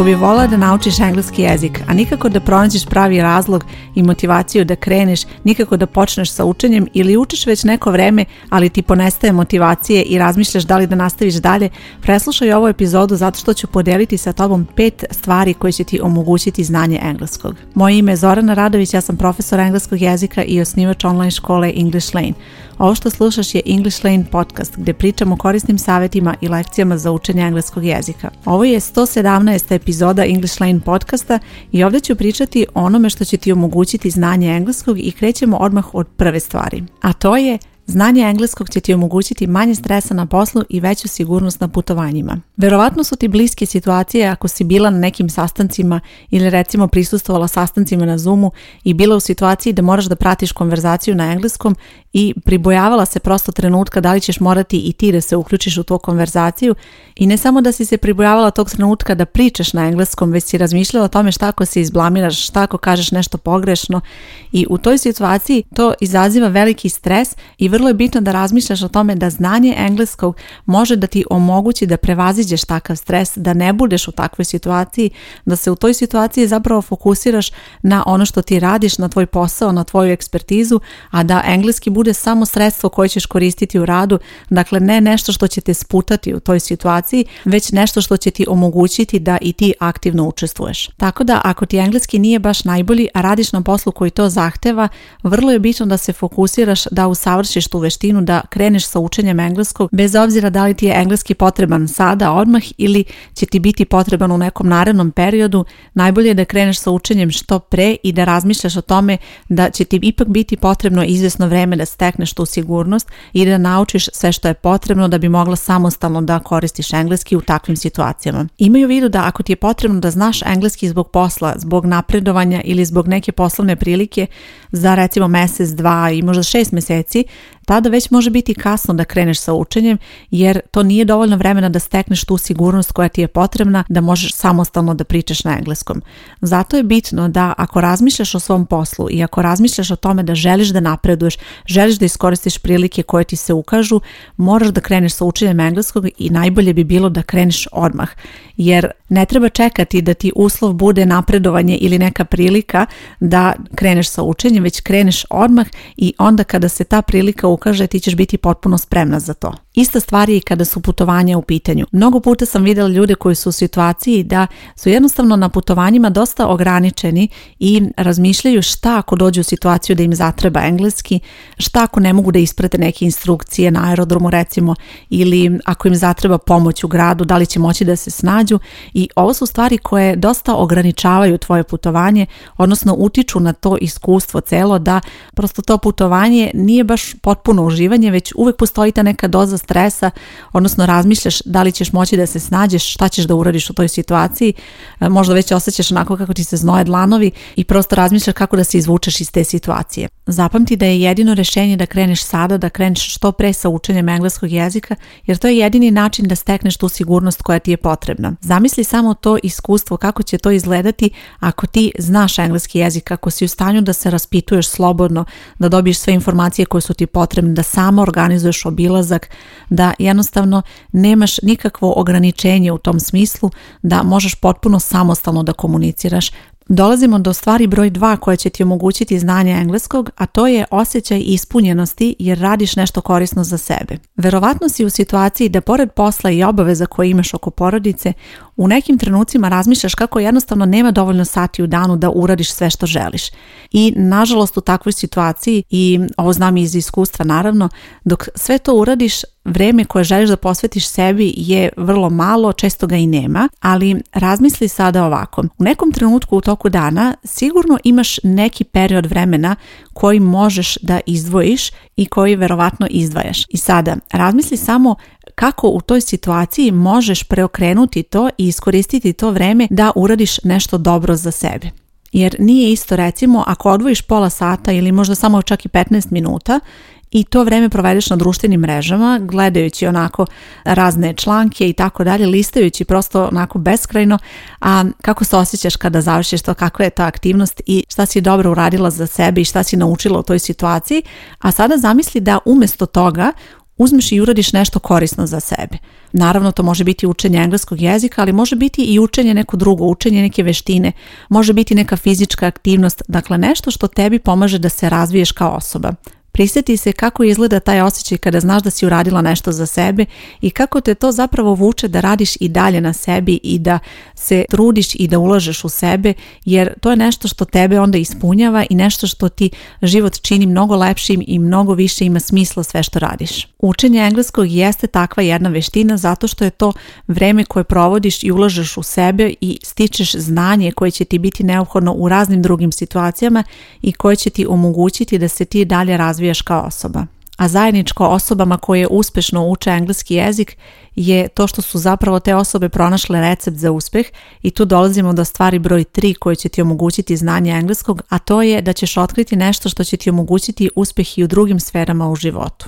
Ako bi volao da naučiš engleski jezik, a nikako da pronađeš pravi razlog i motivaciju da kreneš, nikako da počneš sa učenjem ili učiš već neko vreme, ali ti ponestaje motivacije i razmišljaš da li da nastaviš dalje, preslušaj ovu epizodu zato što ću podeliti sa tobom pet stvari koje će ti omogućiti znanje engleskog. Moje ime je Zorana Radović, ja sam profesor engleskog jezika i osnivač online škole English Lane. Ovo što slušaš je English Lane podcast gdje pričam o korisnim savjetima i lekcijama za učenje engleskog jezika. Ovo je 117 epizoda English Line podcasta i ovdje ću pričati onome što će ti omogućiti znanje engleskog i krećemo odmah od prve stvari. A to je Znanje engleskog će ti omogućiti manje stresa na poslu i veću sigurnost na putovanjima. Verovatno su ti bliske situacije ako si bila na nekim sastancima ili recimo prisustovala sastancima na Zoomu i bila u situaciji da moraš da pratiš konverzaciju na engleskom i pribojavala se prosto trenutka da li ćeš morati i ti da se uključiš u tu konverzaciju i ne samo da si se pribojavala tog trenutka da pričaš na engleskom, već si razmišljala o tome šta ako se izblamiraš, šta ako kažeš nešto pogrešno i u toj situaciji to izaziva veliki stres i vrlo je bitno da razmišljaš o tome da znanje engleskog može da ti omogući da prevaziđeš takav stres, da ne budeš u takvoj situaciji, da se u toj situaciji zapravo fokusiraš na ono što ti radiš, na tvoj posao, na tvoju ekspertizu, a da engleski bude samo sredstvo koje ćeš koristiti u radu, dakle ne nešto što će te sputati u toj situaciji, već nešto što će ti omogućiti da i ti aktivno učestvuješ. Tako da ako ti engleski nije baš najbolji, a radiš na poslu koji to zahteva, vrlo je bitno da se fokusiraš da usavršiš što tu veštinu da kreneš sa učenjem engleskog bez obzira da li ti je engleski potreban sada odmah ili će ti biti potreban u nekom narednom periodu, najbolje je da kreneš sa učenjem što pre i da razmišljaš o tome da će ti ipak biti potrebno izvjesno vreme da stekneš tu sigurnost i da naučiš sve što je potrebno da bi mogla samostalno da koristiš engleski u takvim situacijama. Imaju vidu da ako ti je potrebno da znaš engleski zbog posla, zbog napredovanja ili zbog neke poslovne prilike za recimo mjesec dva i možda šest mjeseci tada već može biti kasno da kreneš sa učenjem jer to nije dovoljno vremena da stekneš tu sigurnost koja ti je potrebna da možeš samostalno da pričaš na engleskom. Zato je bitno da ako razmišljaš o svom poslu i ako razmišljaš o tome da želiš da napreduješ, želiš da iskoristiš prilike koje ti se ukažu, moraš da kreneš sa učenjem engleskog i najbolje bi bilo da kreneš odmah jer ne treba čekati da ti uslov bude napredovanje ili neka prilika da kreneš sa učenjem, već kreneš odmah i onda kada se ta prilika ukaže ti ćeš biti potpuno spremna za to. Ista stvar je i kada su putovanja u pitanju. Mnogo puta sam vidjela ljude koji su u situaciji da su jednostavno na putovanjima dosta ograničeni i razmišljaju šta ako dođu u situaciju da im zatreba engleski, šta ako ne mogu da isprate neke instrukcije na aerodromu recimo ili ako im zatreba pomoć u gradu, da li će moći da se snađu i ovo su stvari koje dosta ograničavaju tvoje putovanje, odnosno utiču na to iskustvo celo da prosto to putovanje nije baš potpuno uživanje, već uvek postoji ta neka doza stresa, odnosno razmišljaš da li ćeš moći da se snađeš, šta ćeš da uradiš u toj situaciji, e, možda već osjećaš onako kako ti se znoje dlanovi i prosto razmišljaš kako da se izvučeš iz te situacije. Zapamti da je jedino rešenje da kreneš sada, da kreneš što pre sa učenjem engleskog jezika, jer to je jedini način da stekneš tu sigurnost koja ti je potrebna. Zamisli samo to iskustvo kako će to izgledati ako ti znaš engleski jezik, ako si u stanju da se raspituješ slobodno, da dobiješ sve informacije koje su ti potrebne, da samo organizuješ obilazak, da jednostavno nemaš nikakvo ograničenje u tom smislu, da možeš potpuno samostalno da komuniciraš Dolazimo do stvari broj 2 koja će ti omogućiti znanje engleskog, a to je osjećaj ispunjenosti jer radiš nešto korisno za sebe. Verovatno si u situaciji da pored posla i obaveza koje imaš oko porodice, u nekim trenucima razmišljaš kako jednostavno nema dovoljno sati u danu da uradiš sve što želiš. I nažalost u takvoj situaciji, i ovo znam iz iskustva naravno, dok sve to uradiš, vrijeme koje želiš da posvetiš sebi je vrlo malo, često ga i nema, ali razmisli sada ovako. U nekom trenutku u toku dana sigurno imaš neki period vremena koji možeš da izdvojiš i koji verovatno izdvajaš. I sada, razmisli samo kako u toj situaciji možeš preokrenuti to i iskoristiti to vreme da uradiš nešto dobro za sebe. Jer nije isto recimo ako odvojiš pola sata ili možda samo čak i 15 minuta i to vreme provedeš na društvenim mrežama, gledajući onako razne članke i tako dalje, listajući prosto onako beskrajno, a kako se osjećaš kada završiš to, kakva je ta aktivnost i šta si dobro uradila za sebe i šta si naučila u toj situaciji, a sada zamisli da umjesto toga uzmeš i uradiš nešto korisno za sebe. Naravno, to može biti učenje engleskog jezika, ali može biti i učenje neko drugo, učenje neke veštine, može biti neka fizička aktivnost, dakle nešto što tebi pomaže da se razviješ kao osoba. Prisjeti se kako izgleda taj osjećaj kada znaš da si uradila nešto za sebe i kako te to zapravo vuče da radiš i dalje na sebi i da se trudiš i da ulažeš u sebe jer to je nešto što tebe onda ispunjava i nešto što ti život čini mnogo lepšim i mnogo više ima smisla sve što radiš. Učenje engleskog jeste takva jedna veština zato što je to vreme koje provodiš i ulažeš u sebe i stičeš znanje koje će ti biti neophodno u raznim drugim situacijama i koje će ti omogućiti da se ti dalje razvijaš razvijaš osoba. A zajedničko osobama koje uspješno uče engleski jezik je to što su zapravo te osobe pronašle recept za uspjeh i tu dolazimo do stvari broj 3 koje će ti omogućiti znanje engleskog, a to je da ćeš otkriti nešto što će ti omogućiti uspjeh i u drugim sferama u životu.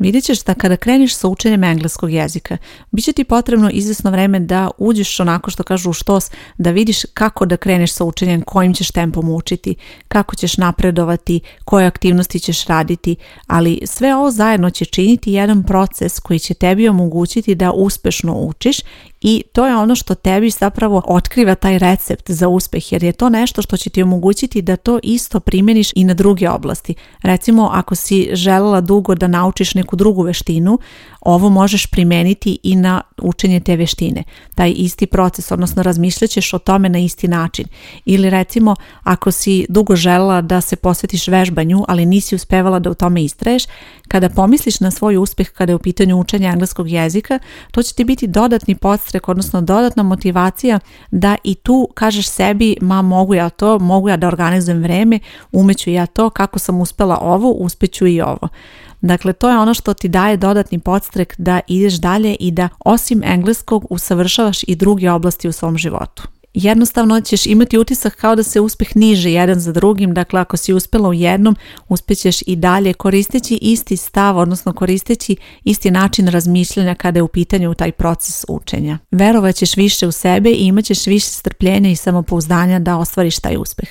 Vidjet ćeš da kada kreniš sa učenjem engleskog jezika, bit će ti potrebno izvjesno vreme da uđeš onako što kažu u štos, da vidiš kako da kreneš sa učenjem, kojim ćeš tempom učiti, kako ćeš napredovati, koje aktivnosti ćeš raditi, ali sve ovo zajedno će činiti jedan proces koji će tebi omogućiti da uspešno učiš i to je ono što tebi zapravo otkriva taj recept za uspeh jer je to nešto što će ti omogućiti da to isto primjeniš i na druge oblasti. Recimo ako si želela dugo da naučiš neku drugu veštinu, ovo možeš primeniti i na učenje te veštine. Taj isti proces, odnosno razmišljaćeš o tome na isti način. Ili recimo, ako si dugo žela da se posvetiš vežbanju, ali nisi uspevala da u tome istraješ, kada pomisliš na svoj uspeh kada je u pitanju učenja engleskog jezika, to će ti biti dodatni podstrek, odnosno dodatna motivacija da i tu kažeš sebi, ma mogu ja to, mogu ja da organizujem vreme, umeću ja to, kako sam uspela ovo, uspeću i ovo. Dakle, to je ono što ti daje dodatni podstrek da ideš dalje i da osim engleskog usavršavaš i druge oblasti u svom životu jednostavno ćeš imati utisak kao da se uspjeh niže jedan za drugim, dakle ako si uspjela u jednom, uspjećeš i dalje koristeći isti stav, odnosno koristeći isti način razmišljanja kada je u pitanju taj proces učenja. Verovat ćeš više u sebe i imat ćeš više strpljenja i samopouzdanja da ostvariš taj uspeh.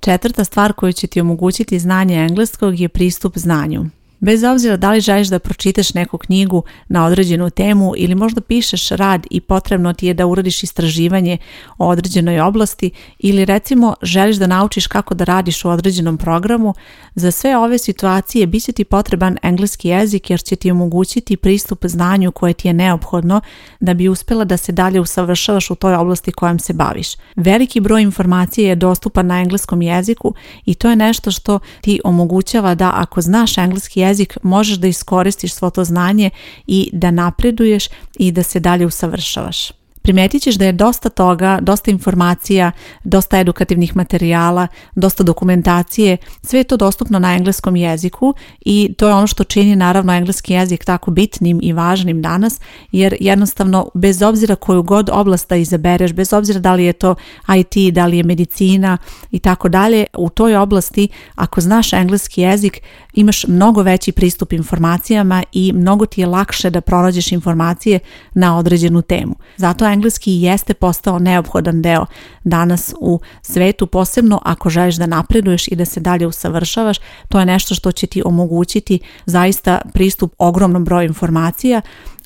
Četvrta stvar koju će ti omogućiti znanje engleskog je pristup znanju. Bez obzira da li želiš da pročitaš neku knjigu na određenu temu ili možda pišeš rad i potrebno ti je da uradiš istraživanje o određenoj oblasti ili recimo želiš da naučiš kako da radiš u određenom programu, za sve ove situacije bit će ti potreban engleski jezik jer će ti omogućiti pristup znanju koje ti je neophodno da bi uspjela da se dalje usavršavaš u toj oblasti kojom se baviš. Veliki broj informacije je dostupan na engleskom jeziku i to je nešto što ti omogućava da ako znaš engleski jezik jezik, možeš da iskoristiš svo to znanje i da napreduješ i da se dalje usavršavaš primetit ćeš da je dosta toga, dosta informacija, dosta edukativnih materijala, dosta dokumentacije, sve je to dostupno na engleskom jeziku i to je ono što čini naravno engleski jezik tako bitnim i važnim danas, jer jednostavno bez obzira koju god oblast da izabereš, bez obzira da li je to IT, da li je medicina i tako dalje, u toj oblasti ako znaš engleski jezik imaš mnogo veći pristup informacijama i mnogo ti je lakše da pronađeš informacije na određenu temu. Zato engleski jeste postao neophodan deo danas u svetu, posebno ako želiš da napreduješ i da se dalje usavršavaš, to je nešto što će ti omogućiti zaista pristup ogromnom broju informacija,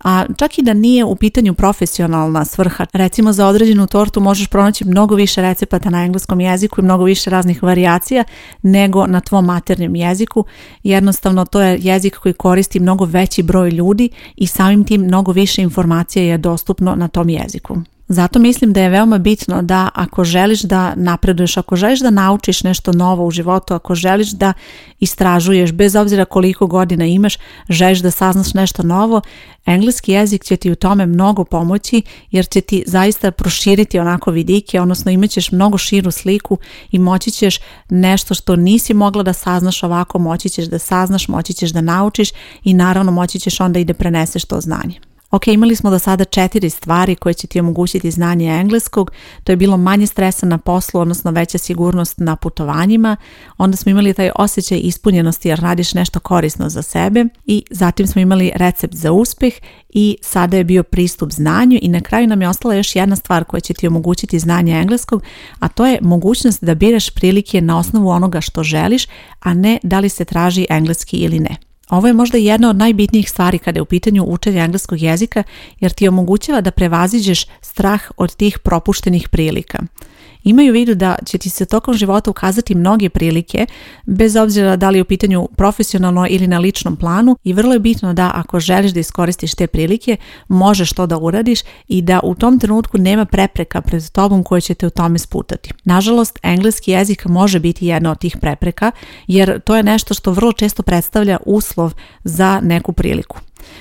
a čak i da nije u pitanju profesionalna svrha. Recimo za određenu tortu možeš pronaći mnogo više recepata na engleskom jeziku i mnogo više raznih varijacija nego na tvom maternjem jeziku. Jednostavno to je jezik koji koristi mnogo veći broj ljudi i samim tim mnogo više informacija je dostupno na tom jeziku. Zato mislim da je veoma bitno da ako želiš da napreduješ, ako želiš da naučiš nešto novo u životu, ako želiš da istražuješ, bez obzira koliko godina imaš, želiš da saznaš nešto novo, engleski jezik će ti u tome mnogo pomoći jer će ti zaista proširiti onako vidike, odnosno imat ćeš mnogo širu sliku i moći ćeš nešto što nisi mogla da saznaš ovako, moći ćeš da saznaš, moći ćeš da naučiš i naravno moći ćeš onda i da preneseš to znanje. Ok, imali smo do sada četiri stvari koje će ti omogućiti znanje engleskog. To je bilo manje stresa na poslu, odnosno veća sigurnost na putovanjima. Onda smo imali taj osjećaj ispunjenosti jer radiš nešto korisno za sebe. I zatim smo imali recept za uspjeh i sada je bio pristup znanju. I na kraju nam je ostala još jedna stvar koja će ti omogućiti znanje engleskog, a to je mogućnost da biraš prilike na osnovu onoga što želiš, a ne da li se traži engleski ili ne. Ovo je možda jedna od najbitnijih stvari kada je u pitanju učenje engleskog jezika jer ti omogućava da prevaziđeš strah od tih propuštenih prilika. Imaju vidu da će ti se tokom života ukazati mnoge prilike, bez obzira da li je u pitanju profesionalno ili na ličnom planu i vrlo je bitno da ako želiš da iskoristiš te prilike, možeš to da uradiš i da u tom trenutku nema prepreka pred tobom koje će te u tome sputati. Nažalost, engleski jezik može biti jedna od tih prepreka jer to je nešto što vrlo često predstavlja uslov za neku priliku.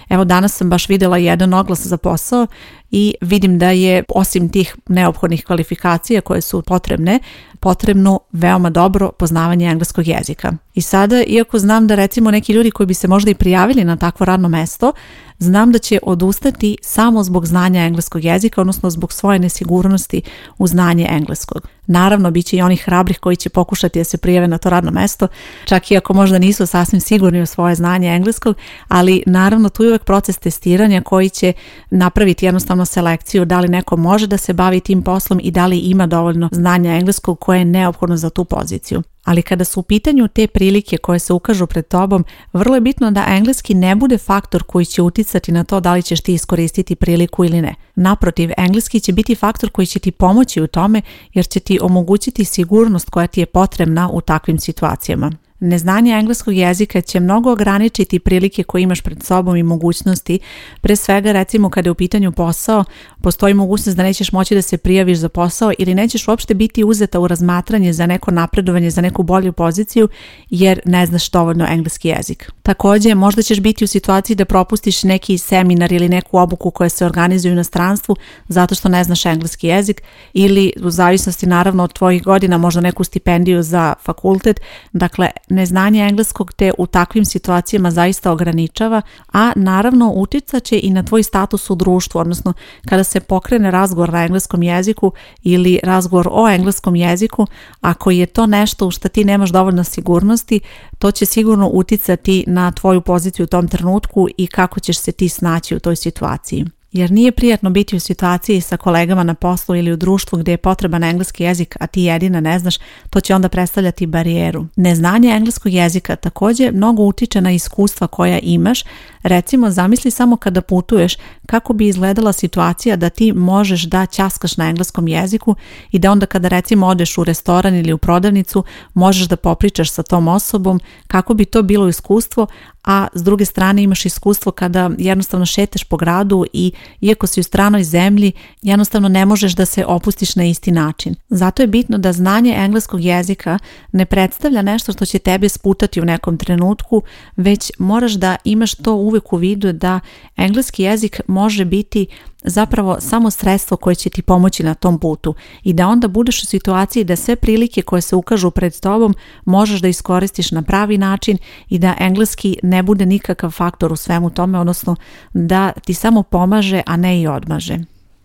Evo danas sam baš vidjela jedan oglas za posao i vidim da je osim tih neophodnih kvalifikacija koje su potrebne, potrebno veoma dobro poznavanje engleskog jezika. I sada, iako znam da recimo neki ljudi koji bi se možda i prijavili na takvo radno mesto, znam da će odustati samo zbog znanja engleskog jezika, odnosno zbog svoje nesigurnosti u znanje engleskog. Naravno, bit će i onih hrabrih koji će pokušati da se prijave na to radno mesto, čak i ako možda nisu sasvim sigurni u svoje znanje engleskog, ali naravno tu je uvek proces testiranja koji će napraviti jednostavno selekciju da li neko može da se bavi tim poslom i da li ima dovoljno znanja engleskog koje je neophodno za tu poziciju ali kada su u pitanju te prilike koje se ukažu pred tobom, vrlo je bitno da engleski ne bude faktor koji će uticati na to da li ćeš ti iskoristiti priliku ili ne. Naprotiv, engleski će biti faktor koji će ti pomoći u tome jer će ti omogućiti sigurnost koja ti je potrebna u takvim situacijama. Neznanje engleskog jezika će mnogo ograničiti prilike koje imaš pred sobom i mogućnosti. Pre svega recimo kada je u pitanju posao, postoji mogućnost da nećeš moći da se prijaviš za posao ili nećeš uopšte biti uzeta u razmatranje za neko napredovanje, za neku bolju poziciju jer ne znaš dovoljno engleski jezik. Također možda ćeš biti u situaciji da propustiš neki seminar ili neku obuku koja se organizuje u inostranstvu zato što ne znaš engleski jezik ili u zavisnosti naravno od tvojih godina možda neku stipendiju za fakultet. Dakle, neznanje engleskog te u takvim situacijama zaista ograničava, a naravno će i na tvoj status u društvu, odnosno kada se pokrene razgovor na engleskom jeziku ili razgovor o engleskom jeziku, ako je to nešto u što ti nemaš dovoljno sigurnosti, to će sigurno utjecati na tvoju poziciju u tom trenutku i kako ćeš se ti snaći u toj situaciji jer nije prijatno biti u situaciji sa kolegama na poslu ili u društvu gdje je potreban engleski jezik, a ti jedina ne znaš, to će onda predstavljati barijeru. Neznanje engleskog jezika također mnogo utiče na iskustva koja imaš, recimo zamisli samo kada putuješ kako bi izgledala situacija da ti možeš da ćaskaš na engleskom jeziku i da onda kada recimo odeš u restoran ili u prodavnicu možeš da popričaš sa tom osobom kako bi to bilo iskustvo, a s druge strane imaš iskustvo kada jednostavno šeteš po gradu i iako si u stranoj zemlji, jednostavno ne možeš da se opustiš na isti način. Zato je bitno da znanje engleskog jezika ne predstavlja nešto što će tebe sputati u nekom trenutku, već moraš da imaš to uvijek u vidu da engleski jezik može biti zapravo samo sredstvo koje će ti pomoći na tom putu i da onda budeš u situaciji da sve prilike koje se ukažu pred tobom možeš da iskoristiš na pravi način i da engleski ne bude nikakav faktor u svemu tome, odnosno da ti samo pomaže, a ne i odmaže.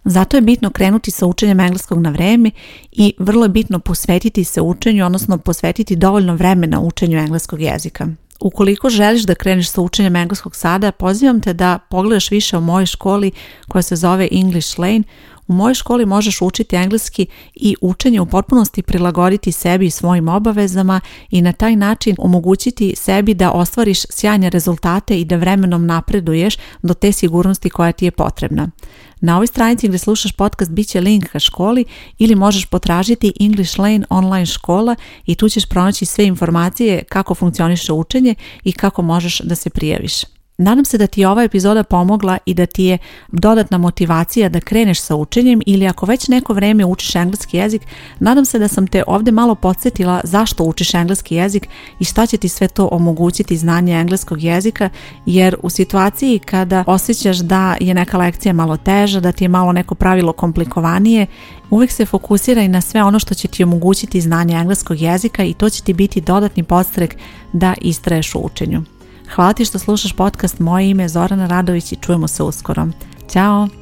Zato je bitno krenuti sa učenjem engleskog na vreme i vrlo je bitno posvetiti se učenju, odnosno posvetiti dovoljno vremena učenju engleskog jezika. Ukoliko želiš da kreneš sa učenjem engleskog sada, pozivam te da pogledaš više o mojoj školi koja se zove English Lane u mojoj školi možeš učiti engleski i učenje u potpunosti prilagoditi sebi i svojim obavezama i na taj način omogućiti sebi da ostvariš sjajne rezultate i da vremenom napreduješ do te sigurnosti koja ti je potrebna. Na ovoj stranici gdje slušaš podcast bit će link ka školi ili možeš potražiti English Lane online škola i tu ćeš pronaći sve informacije kako funkcioniše učenje i kako možeš da se prijaviš. Nadam se da ti je ova epizoda pomogla i da ti je dodatna motivacija da kreneš sa učenjem ili ako već neko vrijeme učiš engleski jezik, nadam se da sam te ovdje malo podsjetila zašto učiš engleski jezik i šta će ti sve to omogućiti znanje engleskog jezika, jer u situaciji kada osjećaš da je neka lekcija malo teža, da ti je malo neko pravilo komplikovanije, uvijek se fokusiraj na sve ono što će ti omogućiti znanje engleskog jezika i to će ti biti dodatni podstrek da istraješ u učenju. Hvala ti što slušaš podcast Moje ime je Zorana Radović i čujemo se uskoro. Ćao!